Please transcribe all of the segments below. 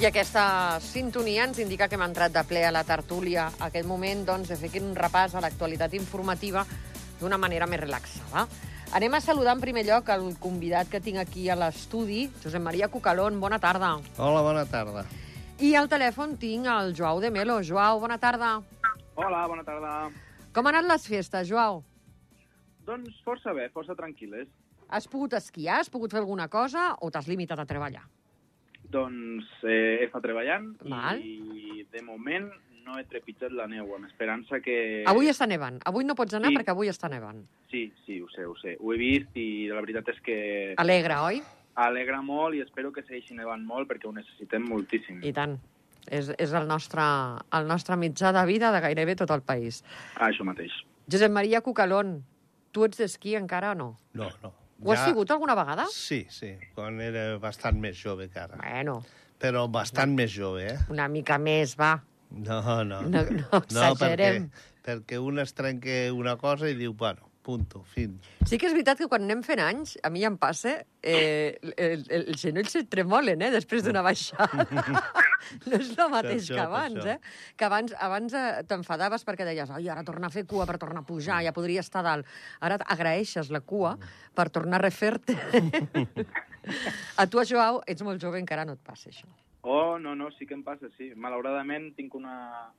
I aquesta sintonia ens indica que hem entrat de ple a la tertúlia. Aquest moment, doncs, de fer un repàs a l'actualitat informativa d'una manera més relaxada. Anem a saludar en primer lloc el convidat que tinc aquí a l'estudi, Josep Maria Cucalón. Bona tarda. Hola, bona tarda. I al telèfon tinc el Joao de Melo. Joao, bona tarda. Hola, bona tarda. Com han anat les festes, Joao? Doncs força bé, força tranquil·les. Has pogut esquiar? Has pogut fer alguna cosa o t'has limitat a treballar? Doncs eh, he estat treballant Val. i de moment no he trepitjat la neu, amb esperança que... Avui està nevant. Avui no pots anar Sí. perquè avui està nevant. Sí, sí, ho sé, ho sé. Ho he vist i la veritat és que Alegre, oi? alegra molt i espero que segueixi nevant molt perquè ho necessitem moltíssim. I tant. És, és el, nostre, el nostre mitjà de vida de gairebé tot el país. Ah, això mateix. Josep Maria Cucalón, tu ets d'esquí encara o no? No, no. Ho has sigut alguna vegada? Sí, sí, quan era bastant més jove que ara. Bueno, Però bastant més jove, eh? una mica més, va. No, no. No, no exagerem. perquè, perquè un es trenca una cosa i diu, bueno, punto, fin. Sí que és veritat que quan anem fent anys, a mi em passa, eh, el, el, el genoll se tremolen, eh, després d'una baixada. no és el mateix això, que abans, eh? Que abans, abans eh, t'enfadaves perquè deies, ai, ara torna a fer cua per tornar a pujar, ja podria estar dalt. Ara agraeixes la cua per tornar a refer-te. a tu, Joao, ets molt jove, encara no et passa això. Oh, no, no, sí que em passa, sí. Malauradament tinc una,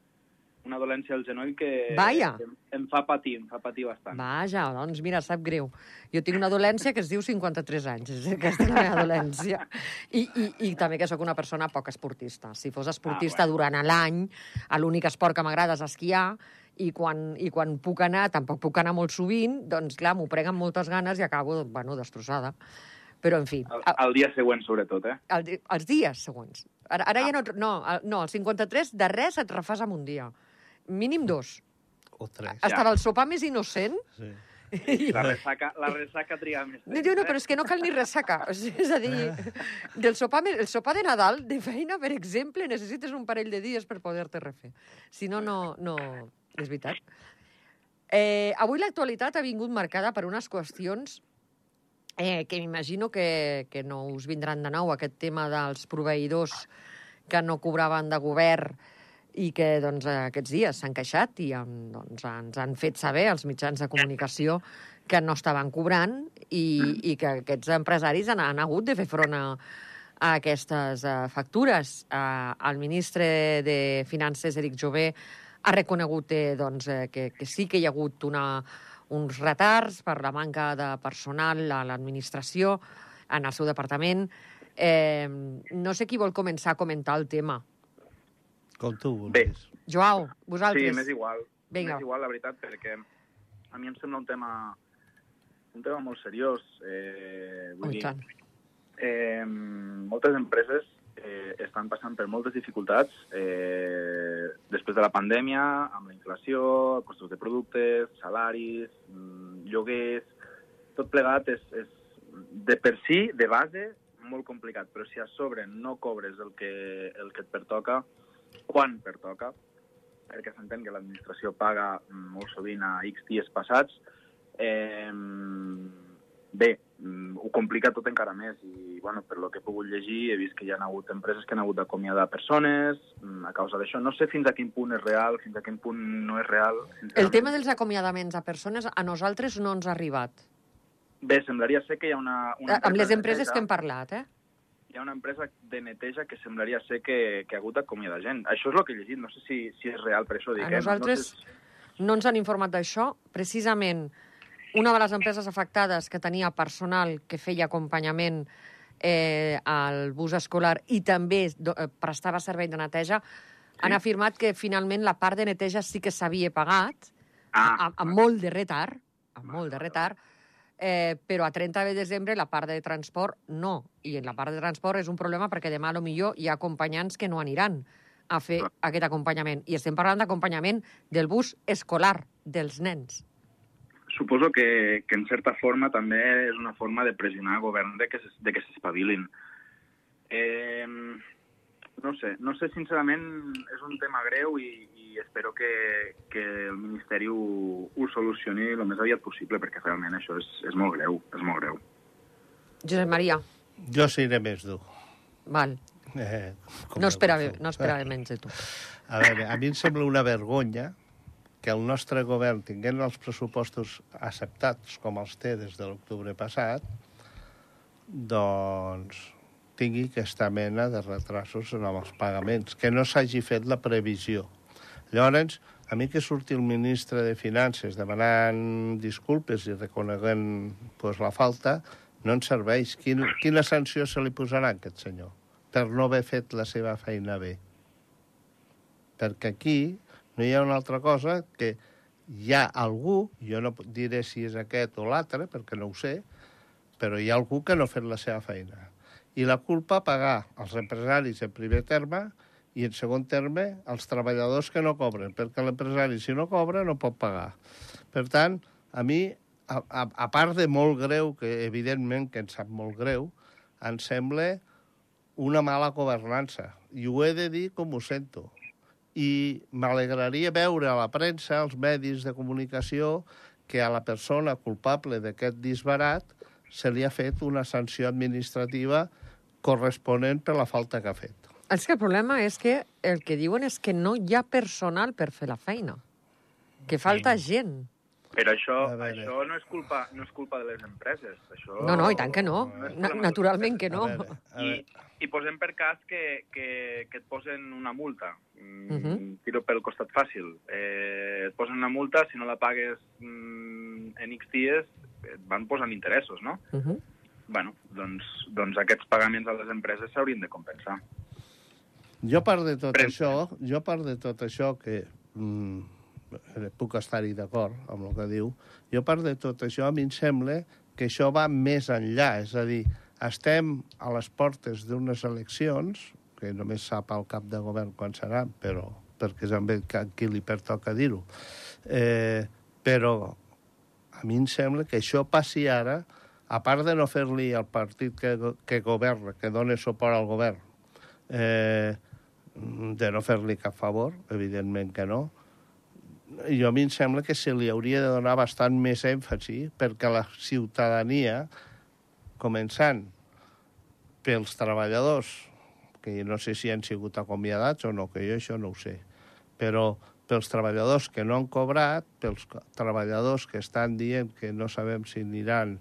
una dolència al genoll que, que em, fa patir, em fa patir bastant. Vaja, doncs mira, sap greu. Jo tinc una dolència que es diu 53 anys, és aquesta la meva dolència. I, i, I també que sóc una persona poc esportista. Si fos esportista Ah, bueno. durant l'any, l'únic esport que m'agrada és esquiar, i quan, i quan puc anar, tampoc puc anar molt sovint, doncs clar, m'ho preguen moltes ganes i acabo, bueno, destrossada. Però, en fi, El, el dia següent, sobretot, eh? el, els dies següents. Ara, ara ja no... No, el- no, el 53 de res et refas en un dia. Mínim dos. O tres. Hasta del sopar més innocent Sí. La ressaca, la ressaca triga més No, no, però és que no cal ni ressaca. O sigui, és a dir, del sopar, el sopar de Nadal, de feina, per exemple, necessites un parell de dies per poder-te refer. Si no, no, no... És veritat. Eh, avui l'actualitat ha vingut marcada per unes qüestions eh, que m'imagino que, que no us vindran de nou, aquest tema dels proveïdors que no cobraven de govern i que doncs, aquests dies s'han queixat i doncs, ens han fet saber els mitjans de comunicació que no estaven cobrant i, i que aquests empresaris han, han hagut de fer front a, a aquestes uh, factures. Uh, el ministre de Finances, Eric Jové, ha reconegut eh, doncs, eh, que, que sí que hi ha hagut una, uns retards per la manca de personal a l'administració en el seu departament. Eh, no sé qui vol començar a comentar el tema. Com tu Bé. vulguis. Joao, Sí, vosaltres. m'és igual. Vinga. M'és igual, la veritat, perquè a mi em sembla un tema un tema molt seriós. Eh, vull Oh, dir, tant. eh, moltes empreses eh, estan passant per moltes dificultats eh, després de la pandèmia, amb la inflació, costos de productes, salaris, mm, lloguers... Tot plegat és, és de per si, de base, molt complicat, però si a sobre no cobres el que, el que et pertoca, quan pertoca, perquè s'entén que l'administració paga molt sovint a X dies passats, eh, bé, mm, ho complica tot encara més i, bueno, per lo que he pogut llegir he vist que hi ha hagut empreses que han hagut d'acomiadar persones mm, a causa d'això. No sé fins a quin punt és real, fins a quin punt no és real. El tema dels acomiadaments a persones a nosaltres no ens ha arribat. Bé, semblaria ser que hi ha una... una Amb les empreses que hem parlat, eh? Hi ha una empresa de neteja que semblaria ser que, que ha hagut d'acomiadar gent. Això és el que he llegit, no sé si, si és real, per això ho dic. A eh? nosaltres No sé no ens han informat d'això. Precisament, una de les empreses afectades que tenia personal que feia acompanyament eh, al bus escolar i també do- eh, prestava servei de neteja, han afirmat que finalment la part de neteja sí que s'havia pagat, Ah, amb, amb molt de retard, amb molt de retard, eh, però a 30 de desembre la part de transport no. I en la part de transport és un problema perquè demà a lo millor hi ha acompanyants que no aniran a fer Clar. aquest acompanyament. I estem parlant d'acompanyament del bus escolar, dels nens. Suposo que, que en certa forma també és una forma de pressionar el govern de que, de que s'espavilin. Eh, no sé, no sé, sincerament, és un tema greu i, i espero que, que el Ministeri ho, ho solucioni el més aviat possible, perquè realment això és, és molt greu, és molt greu. Josep Maria, Jo seré més dur. val. Eh, No esperava, no esperava menys de tu. A veure, a mi em sembla una vergonya que el nostre govern, tinguent els pressupostos acceptats com els té des de l'octubre passat, doncs tingui aquesta mena de retrasos en els pagaments, que no s'hagi fet la previsió. Llavors, a mi que surti el ministre de Finances demanant disculpes i reconeguent pues, la falta, no ens serveix. Quin, quina sanció se li posarà a aquest senyor per no haver fet la seva feina bé? Perquè aquí no hi ha una altra cosa que hi ha algú, jo no diré si és aquest o l'altre, perquè no ho sé, però hi ha algú que no ha fet la seva feina. I la culpa pagar als empresaris en primer terme i en segon terme als treballadors que no cobren, perquè l'empresari si no cobra no pot pagar. Per tant, a mi, a, a, a part de molt greu, que evidentment que em sap molt greu, em sembla una mala governança. I ho he de dir com ho sento. I m'alegraria veure a la premsa, als medis de comunicació, que a la persona culpable d'aquest disbarat se li ha fet una sanció administrativa corresponent per la falta que ha fet. És que el problema és que el que diuen és que no hi ha personal per fer la feina. Que falta gent. Però això, això no, és culpa, no és culpa de les empreses. Això... No, no, i tant que no. no naturalment que no. A veure, a I, veure, I posem per cas que, que, que et posen una multa. Mm, uh Mhm. -huh. Tiro pel costat fàcil. Eh, et posen una multa, si no la pagues mm, en X dies, et van posant interessos, no? Uh -huh. bueno, doncs, doncs aquests pagaments a les empreses s'haurien de compensar. Jo, a part de tot Premsa. això, jo, a part de tot això, que mm, puc estar-hi d'acord amb el que diu, jo, a part de tot això, a mi em sembla que això va més enllà. És a dir, estem a les portes d'unes eleccions, que només sap el cap de govern quan seran, però perquè és amb ell qui li pertoca dir-ho. Eh, però a mi em sembla que això passi ara, a part de no fer-li al partit que, que governa, que dona suport al govern, eh, de no fer-li cap favor, evidentment que no, jo a mi em sembla que se li hauria de donar bastant més èmfasi perquè la ciutadania, començant pels treballadors, que no sé si han sigut acomiadats o no, que jo això no ho sé, però pels treballadors que no han cobrat, pels treballadors que estan dient que no sabem si aniran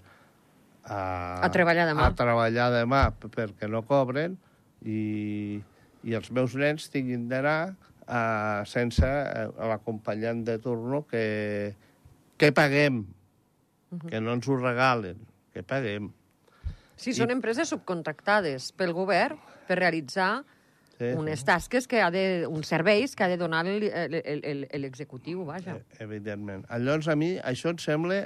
a, A treballar demà. a treballar demà perquè no cobren i, i els meus nens tinguin d'anar uh, sense uh, l'acompanyant de turno que, que paguem, que no ens ho regalen, que paguem. Sí, són empreses subcontractades pel govern per realitzar Sí, unes tasques, que ha de, uns serveis que ha de donar el- el- el- el- l'executiu, vaja. Eh, evidentment. Llavors, a mi això em sembla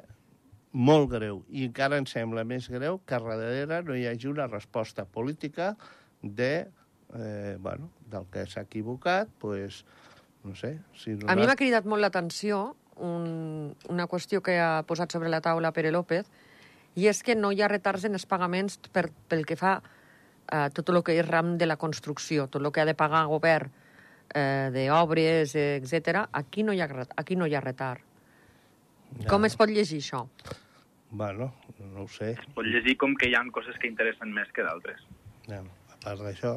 molt greu, i encara em sembla més greu que darrere no hi hagi una resposta política de, eh, bueno, del que s'ha equivocat, pues, no sé... Si A mi m'ha cridat molt l'atenció un, una qüestió que ha posat sobre la taula Pere López, i és que no hi ha retards en els pagaments per, pel que fa a tot el que és ram de la construcció, tot el que ha de pagar el govern eh, d'obres, eh, etc. Aquí, no hi ha, aquí no hi ha retard. Ja. Com es pot llegir això? Bueno, no ho sé. Pot llegir com que hi ha coses que interessen més que d'altres. Ja, a part d'això,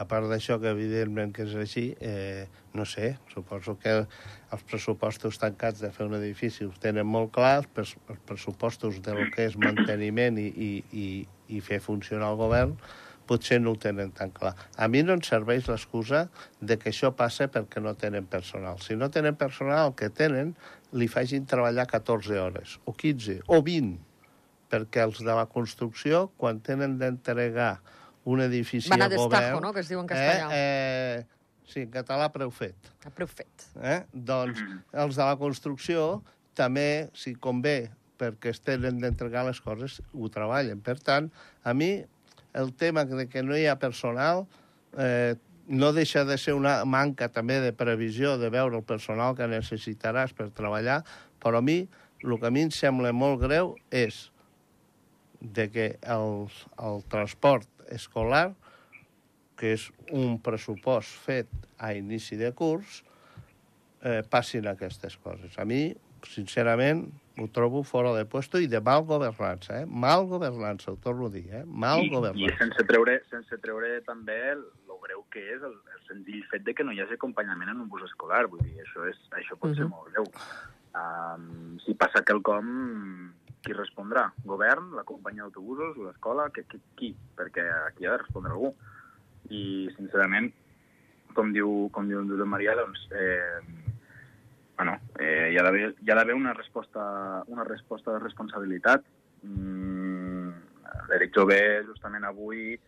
a part d'això que evidentment que és així, eh, no sé, suposo que els pressupostos tancats de fer un edifici ho tenen molt clar, els, pres els pressupostos del que és manteniment i, i, i, i fer funcionar el govern potser no ho tenen tan clar. A mi no em serveix l'excusa de que això passa perquè no tenen personal. Si no tenen personal, el que tenen, li facin treballar 14 hores, o 15, o 20, perquè els de la construcció, quan tenen d'entregar un edifici Van a destajo, no?, que es diu en castellà. Eh, eh, sí, en català preu fet. A preu fet. Eh? Doncs els de la construcció també, si convé, perquè es tenen d'entregar les coses, ho treballen. Per tant, a mi el tema de que no hi ha personal eh, no deixa de ser una manca també de previsió de veure el personal que necessitaràs per treballar, però a mi el que a mi em sembla molt greu és de que el, el transport escolar, que és un pressupost fet a inici de curs, eh, passin aquestes coses. A mi, sincerament, Ho trobo fora de puesto i de mal governança, eh? Mal governança, ho torno a dir, eh? Mal I, I governança. sense treure, sense treure també el, el greu que és el, el senzill fet de que no hi hagi acompanyament en un bus escolar. Vull dir, això, és, això pot ser Mhm. molt greu. Um, si passa quelcom, qui respondrà? Govern, la companyia d'autobusos, l'escola? Qui, qui? Perquè aquí ha de respondre algú. I, sincerament, com diu, com diu en Josep Maria, doncs, eh, bueno, eh, hi ha d'haver hi ha d'haver una resposta, una resposta de responsabilitat. Mm, L'Eric Jové, justament avui,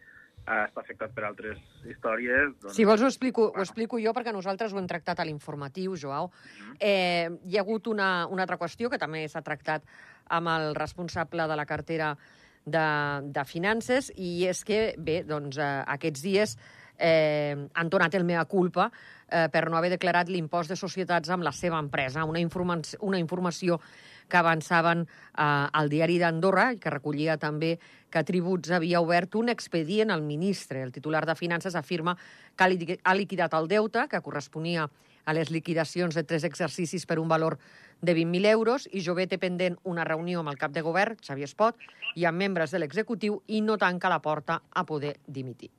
està afectat per altres històries. Doncs, Si vols ho explico, ho explico jo, perquè nosaltres ho hem tractat a l'informatiu, Joao. Eh, hi ha hagut una, una altra qüestió que també s'ha tractat amb el responsable de la cartera de, de Finances, i és que, bé, doncs, eh, aquests dies eh, han donat el mea culpa eh, per no haver declarat l'impost de societats amb la seva empresa, una, informa una informació que avançaven eh, al diari d'Andorra i que recollia també que Tributs havia obert un expedient al ministre. El titular de Finances afirma que ha liqui- ha liquidat el deute, que corresponia a les liquidacions de tres exercicis per un valor de 20.000 euros i Jové té pendent una reunió amb el cap de govern, Xavier Espot, i amb membres de l'executiu i no tanca la porta a poder dimitir.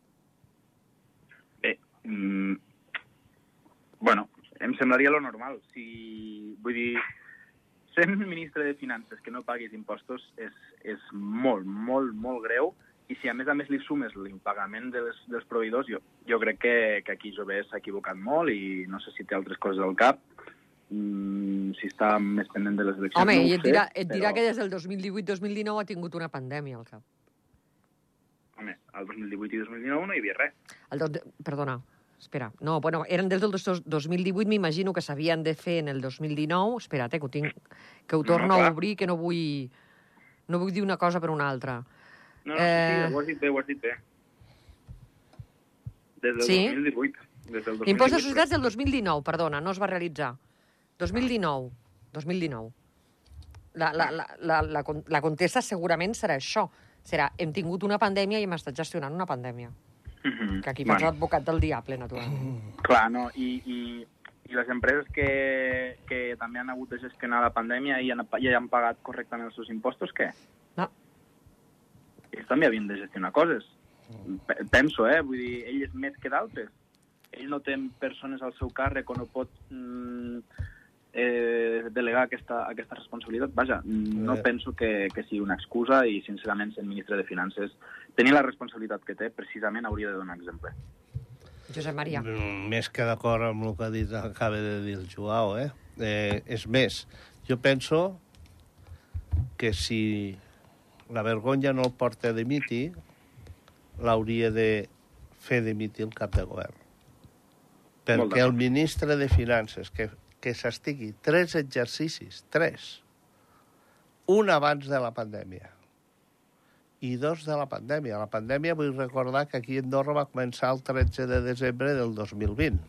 Bé, mm, bueno, em semblaria lo normal. Si, vull dir, sent ministre de Finances que no paguis impostos és, és molt, molt, molt greu i si a més a més li sumes l'impagament dels, dels proveïdors, jo, jo crec que, que aquí Jové s'ha equivocat molt i no sé si té altres coses al cap, mm, si està més pendent de les eleccions. Home, no i et sé, dirà, et dirà però, que des del 2018-2019 ha tingut una pandèmia al cap. Home, el 2018 i 2019 no hi havia res. El dos, perdona, espera. No, bueno, eren des del dos- 2018, m'imagino que s'havien de fer en el 2019. Espera't, eh, que ho, tinc, que ho No, torno a clar. obrir, que no vull, no vull dir una cosa per una altra. No, no, Eh. sí, sí, ho has dit bé, ho has dit bé. Des del Sí? 2018. Des del 2018. L'impost de societats del 2019, perdona, no es va realitzar. 2019. 2019. La, la, la, la, la, la contesta segurament serà això. Serà, hem tingut una pandèmia i hem estat gestionant una pandèmia. Mhm. Que aquí faig Bueno. l'advocat del diable, naturalment. Clar, no, i, i, i les empreses que, que també han hagut de gestionar la pandèmia i han, i han pagat correctament els seus impostos, què? No. Ells també havien de gestionar coses. Pe- Penso, eh? Vull dir, ell és més que d'altres. Ell no té persones al seu càrrec o no pot mm, eh, delegar aquesta, aquesta responsabilitat. Vaja, no Eh. penso que, que sigui una excusa i, sincerament, sent ministre de Finances, tenir la responsabilitat que té, precisament hauria de donar exemple. Josep Maria. Mm, Més que d'acord amb el que ha dit, acaba de dir el Joao, eh? eh? És més, jo penso que si la vergonya no el porta a dimitir, l'hauria de fer dimitir el cap de govern. Perquè el ministre de Finances, que, que s'estigui tres exercicis, tres, un abans de la pandèmia i dos de la pandèmia. La pandèmia vull recordar que aquí a Andorra va començar el 13 de desembre del 2020.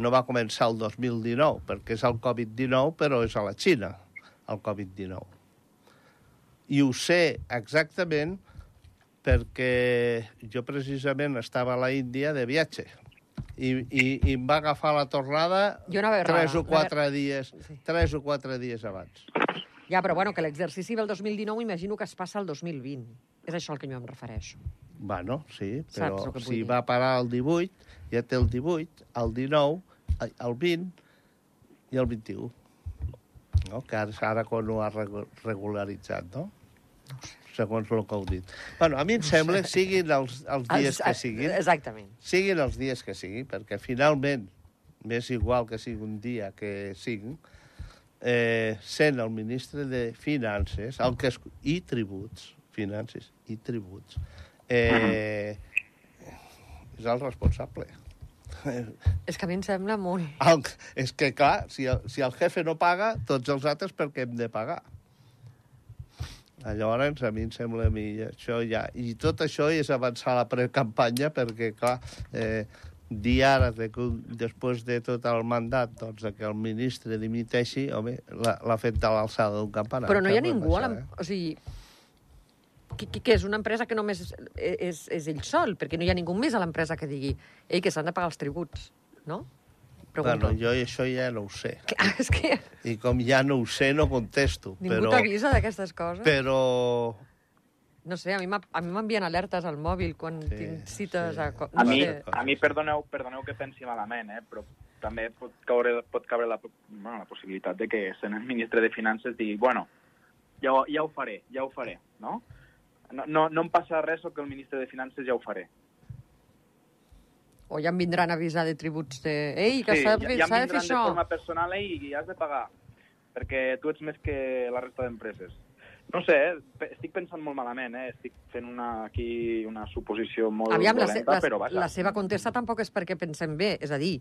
No va començar el 2019, perquè és el Covid-19, però és a la Xina, el Covid-19. I ho sé exactament perquè jo precisament estava a la Índia de viatge i, i, i em va agafar la tornada tres o quatre dies, Sí. tres o quatre dies abans. Ja, però bueno, que l'exercici del 2019 imagino que es passa al 2020. És això al que jo em refereixo. Bueno, sí, però el si dir? va parar el 18, ja té el 18, el 19, ai, el 20 i el 21. No? Que ara, ara quan ho ha regu- regularitzat, no? Segons el que heu dit. Bueno, a mi em sembla, siguin els, els dies que siguin, Exactament. siguin els dies que siguin, perquè finalment m'és igual que sigui un dia que sigui, eh, sent el ministre de Finances el que es, i tributs, finances i tributs, eh, és el responsable. És que a mi em sembla molt... El, és que, clar, si el, si el jefe no paga, tots els altres perquè hem de pagar. Llavors, a mi em sembla a mi això ja... I tot això és avançar la precampanya perquè, clar, eh, dir ara de després de tot el mandat doncs, de que el ministre dimiteixi, home, l'ha fet a l'alçada d'un campanar. Però no hi ha ningú això, la... O sigui, què, què és? Una empresa que només és, és, és ell sol? Perquè no hi ha ningú més a l'empresa que digui ei, que s'han de pagar els tributs, no? Pregunto. Bueno, jo això ja no ho sé. Clar, és que I com ja no ho sé, no contesto. ningú però, t'avisa d'aquestes coses. Però... No sé, a mi m'ha- a mi m'envien alertes al mòbil quan Sí, tinc cites sí. a... co- A No mi, sé. a mi perdoneu, perdoneu que pensi malament, eh? però també pot caure, pot caure la, bueno, la possibilitat de que sent el ministre de Finances digui, bueno, ja, ja ho faré, ja ho faré, no? No, no, no em passa res, sóc el ministre de Finances, ja ho faré. O ja em vindran a avisar de tributs de... Ei, que Sí, s'ha ja, de, ja em de fer això. de forma personal eh, i has de pagar, perquè tu ets més que la resta d'empreses. No sé, eh? estic pensant molt malament, eh? estic fent una, aquí una suposició molt Aviam, la, se, dolenta, la, però vaja. la seva contesta tampoc és perquè pensem bé, és a dir,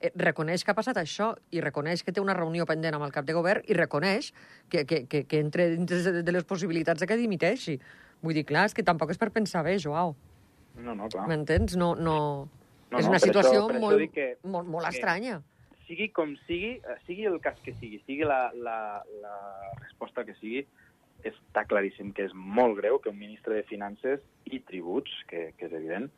eh, reconeix que ha passat això i reconeix que té una reunió pendent amb el cap de govern i reconeix que, que, que, que entre dins de, de les possibilitats de que dimiteixi. Vull dir, clar, és que tampoc és per pensar bé, Joao. No, no, clar. M'entens? No, no... No, és no, una per situació això- molt, que- molt, molt que- estranya. sigui com sigui, eh, sigui el cas que sigui, sigui la, la, la resposta que sigui, està claríssim que és molt greu que un ministre de Finances i tributs, que, que és evident,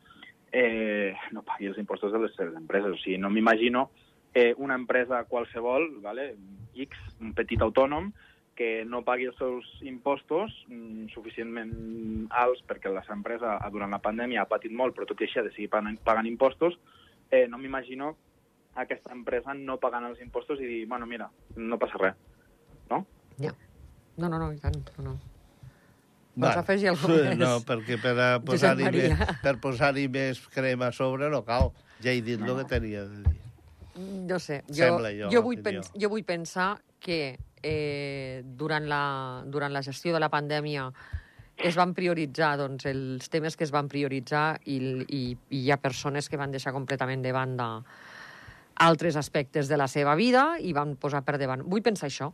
eh, no pagui els impostos de les seves empreses. O sigui, no m'imagino eh, una empresa qualsevol, vale, X, un petit autònom, que no pagui els seus impostos mm, suficientment alts perquè la seva empresa eh, durant la pandèmia ha patit molt, però tot i així ha de seguir pagant, pagant impostos, eh, no m'imagino aquesta empresa no pagant els impostos i dir, bueno, mira, no passa res. No? Ja. No, no, no, i tant. No, no. Vols Bueno, afegir alguna sí, més? No, perquè per, posar-hi més, per posar-hi més crema a sobre no cal. Ja he dit el que tenia de dir. No sé, jo, Sembla jo, jo, vull, pens jo vull pensar que eh, durant, la, durant la gestió de la pandèmia es van prioritzar doncs, els temes que es van prioritzar i, i, i hi ha persones que van deixar completament de banda altres aspectes de la seva vida i van posar per davant. Vull pensar això.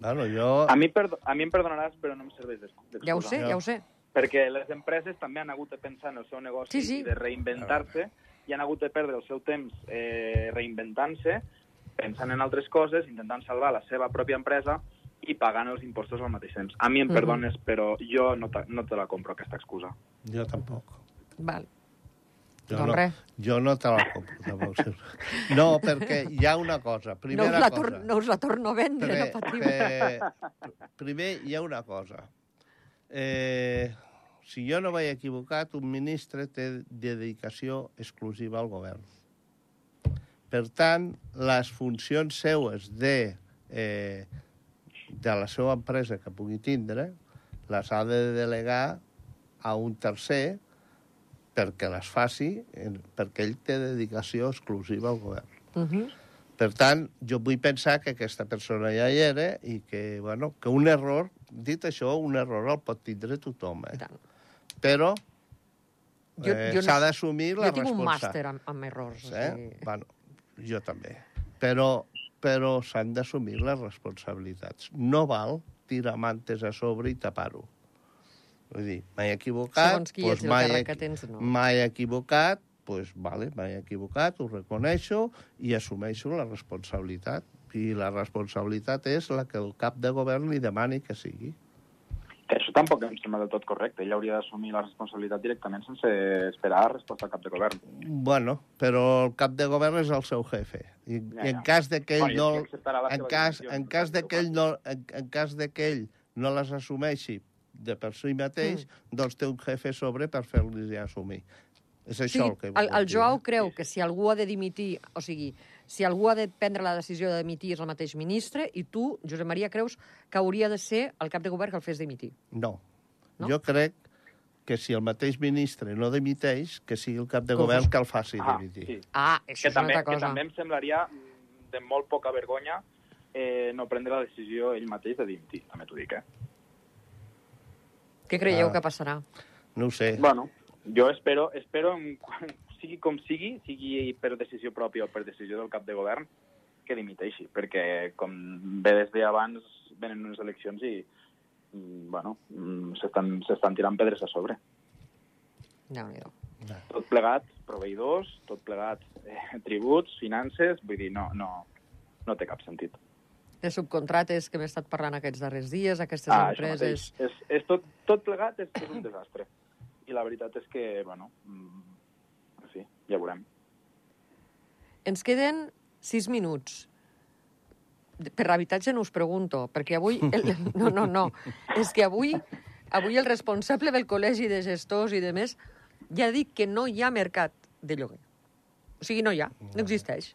Bueno, jo... A mi, perdo a mi em perdonaràs, però no em serveix d'ex- d'excusa. Ja ho sé, ja ho sé. Perquè les empreses també han hagut de pensar en el seu negoci Sí, sí. i de reinventar-se i han hagut de perdre el seu temps eh, reinventant-se, pensant en altres coses, intentant salvar la seva pròpia empresa i pagant els impostos al mateix temps. A mi em Mhm. perdones, però jo no, te- no te la compro, aquesta excusa. Jo tampoc. Val. Jo Doncs no, res. Jo no te la compro, tampoc. No, perquè hi ha una cosa. No us, Primera la cosa. no us la torno a vendre, Primer, no patiu. eh, primer hi ha una cosa. Eh, si jo no vaig equivocat, un ministre té dedicació exclusiva al govern. Per tant, les funcions seues de, eh, de la seva empresa que pugui tindre, les ha de delegar a un tercer perquè les faci, eh, perquè ell té dedicació exclusiva al govern. Uh -huh. Per tant, jo vull pensar que aquesta persona ja hi era i que, bueno, que un error, dit això, un error el pot tindre tothom, eh? tant. Però Jo- eh, jo no- s'ha d'assumir la Jo tinc un responsabilitat. màster amb, amb errors. Eh? O sigui... Bueno, jo també. Però, però s'han d'assumir les responsabilitats. No val tirar mantes a sobre i tapar-ho. Vull dir, m'he equivocat, Segons qui doncs ets i el que tens, no. m'he equivocat, doncs vale, m'he equivocat, ho reconeixo i assumeixo la responsabilitat. I la responsabilitat és la que el cap de govern li demani que sigui. Que això tampoc em sembla del tot correcte. Ell hauria d'assumir la responsabilitat directament sense esperar la resposta al cap de govern. Bueno, però el cap de govern és el seu jefe. I, Ja, i en ja. cas de que ell Bueno, no... En cas, en cas de que ell no, en, en cas de que ell no les assumeixi de per si mateix, mm. doncs té un jefe sobre per fer-li assumir. És això sigui, el que el, el. Joao creu que si algú ha de dimitir, o sigui, si algú ha de prendre la decisió de dimitir és el mateix ministre, i tu, Josep Maria, creus que hauria de ser el cap de govern que el fes dimitir. No. No? Jo crec que si el mateix ministre no dimiteix, que sigui el cap de Com govern fos- que el faci Ah, dimitir. sí. Ah, això Que és una també, altra que cosa. també em semblaria de molt poca vergonya eh, no prendre la decisió ell mateix de dimitir, també t'ho dic, eh? Què creieu Ah. que passarà? No ho sé. Bueno, jo espero, espero en, sigui com sigui, sigui per decisió pròpia o per decisió del cap de govern, que dimiteixi, perquè com bé des d'abans venen unes eleccions i, mm, bueno, mm, s'estan tirant pedres a sobre. déu nhi Tot plegat, proveïdors, tot plegat, eh, tributs, finances, vull dir, no, no, no té cap sentit. Les subcontrates que hem estat parlant aquests darrers dies, aquestes Ah, empreses... És, és tot, tot plegat és, és un desastre. I la veritat és que, bueno, mm, ja veurem. Ens queden sis minuts. Per l'habitatge no us pregunto, perquè avui... El, no, no, no. És que avui, avui el responsable del col·legi de gestors i de més ja ha dit que no hi ha mercat de lloguer. O sigui, no hi ha, no existeix.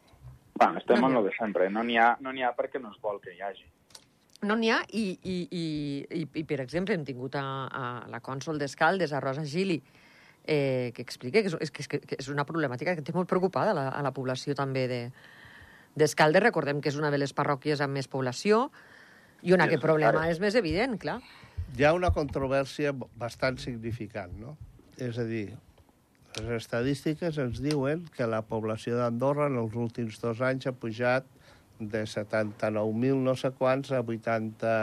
Bueno, estem No en lo de sempre. No n'hi ha, no n'hi ha perquè no es vol que hi hagi. No n'hi ha, i, i, i, i, i, per exemple, hem tingut a, a la cònsol d'Escaldes, a Rosa Gili, eh, que explica que és, que, és, que és una problemàtica que té molt preocupada la, a la població també de d'Escaldes. Recordem que és una de les parròquies amb més població i on aquest problema necessari. és més evident, clar. Hi ha una controvèrsia bastant significant, no? És a dir, les estadístiques ens diuen que la població d'Andorra en els últims dos anys ha pujat de 79.000 no sé quants a 80,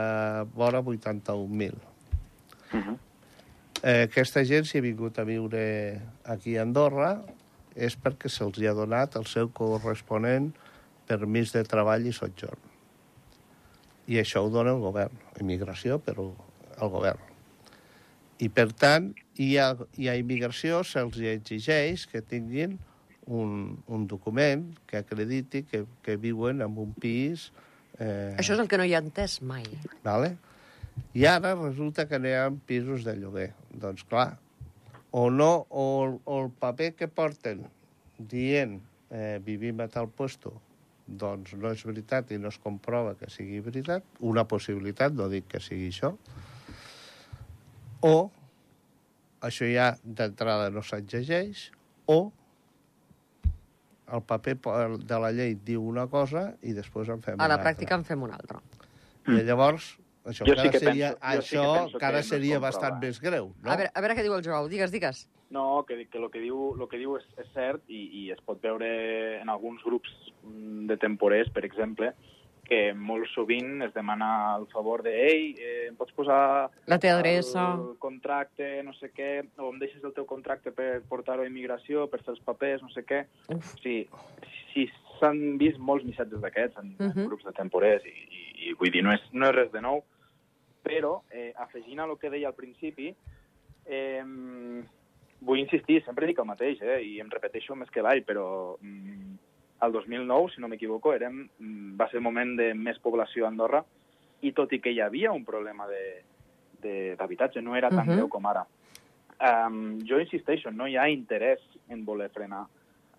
vora 81.000. Uh -huh. Eh, aquesta gent, si ha vingut a viure aquí a Andorra, és perquè se'ls ha donat el seu corresponent permís de treball i sotjorn. I això ho dona el govern. Immigració, però el govern. I, per tant, hi ha, hi ha immigració, se'ls exigeix que tinguin un, un document que acrediti que, que viuen en un pis... Eh, Això és el que no hi ha entès mai. Vale? I ara resulta que n'hi ha pisos de lloguer. Doncs clar, o no, o, el- o el paper que porten dient eh, vivim a tal puesto, doncs no és veritat i no es comprova que sigui veritat, una possibilitat, no dic que sigui això, o això ja d'entrada no s'exigeix, o el paper de la llei diu una cosa i després en fem A la una pràctica altra. en fem una altra. I llavors, això Jo sí que seria, penso- jo sí que això penso que no seria comprova. bastant més greu, no? A, veure, a veure què diu el Joao. Digues, digues. No, que, que el que diu, lo que diu és, és cert i, i es pot veure en alguns grups de temporers, per exemple, que molt sovint es demana el favor de ei, eh, em pots posar La teva adreça. el contracte, no sé què, o em deixes el teu contracte per portar-ho a immigració, per fer els papers, no sé què. Uf. Sí, sí s'han vist molts missatges d'aquests en, uh Mhm. en grups de temporers i, i, i vull dir, no és, no és res de nou, però eh, afegint a lo que deia al principi, eh, vull insistir, sempre dic el mateix, eh, i em repeteixo més que l'all, però mm, el 2009, si no m'equivoco, érem, mm, va ser el moment de més població a Andorra, i tot i que hi havia un problema de- de- d'habitatge, no era tan Mhm. greu com ara. Um, jo insisteixo, no hi ha interès en voler frenar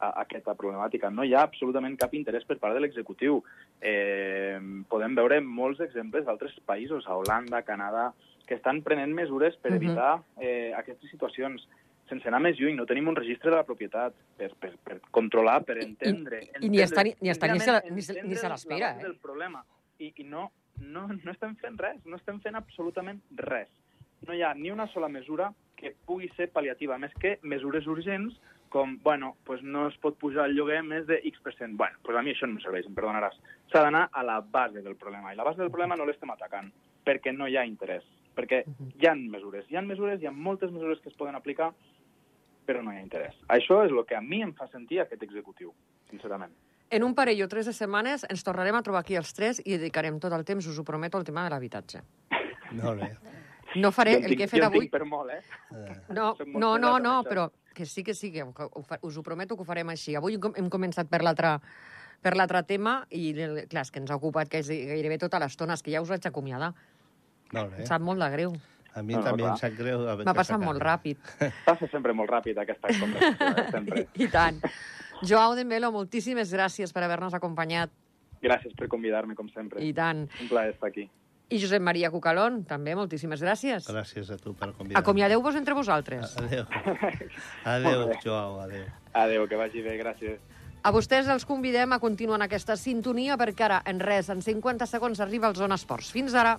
a, aquesta problemàtica. No hi ha absolutament cap interès per part de l'executiu. Eh, podem veure molts exemples d'altres països, a Holanda, Canadà, que estan prenent mesures per Mhm. evitar eh, aquestes situacions. Sense anar més lluny, no tenim un registre de la propietat per, per, per controlar, per entendre... i ni està ni- ni està ni se senzillament ni se- ni se l'espera, eh? del problema. I, i no, no, no estem fent res, no estem fent absolutament res. No hi ha ni una sola mesura que pugui ser pal·liativa, més que mesures urgents com, bueno, pues no es pot pujar el lloguer més de X%. Bueno, pues a mi això no em serveix, em perdonaràs. S'ha d'anar a la base del problema, i la base del problema no l'estem atacant, perquè no hi ha interès, perquè hi han mesures, hi han mesures, hi ha moltes mesures que es poden aplicar, però no hi ha interès. Això és el que a mi em fa sentir aquest executiu, sincerament. En un parell o tres de setmanes ens tornarem a trobar aquí els tres i dedicarem tot el temps, us ho prometo, al tema de l'habitatge. No, no. No faré jo el tinc, que he jo fet en avui... tinc per molt, eh? No, molt no, no, no, amb això. però que sí que sí, que us ho prometo que ho farem així. Avui hem començat per l'altre per l'altre tema i, clar, és que ens ha ocupat quasi- gairebé tota l'estona, és que ja us vaig acomiadar. no, no. Em sap molt de greu. A mi No, no, també clar. em sap greu. M'ha que passat molt ràpid. Passa sempre molt ràpid aquesta conversació, eh? sempre. I tant. Joao Dembelo, moltíssimes gràcies per haver-nos acompanyat. Gràcies per convidar-me, com sempre. I tant. Un plaer estar aquí. I Josep Maria Cucalón, també, moltíssimes gràcies. Gràcies a tu per convidar-me. Acomiadeu-vos entre vosaltres. Adéu. Adéu. Joao, adéu. Adéu, que vagi bé, gràcies. A vostès els convidem a continuar en aquesta sintonia perquè ara, en res, en 50 segons, arriba el Zona Esports. Fins ara.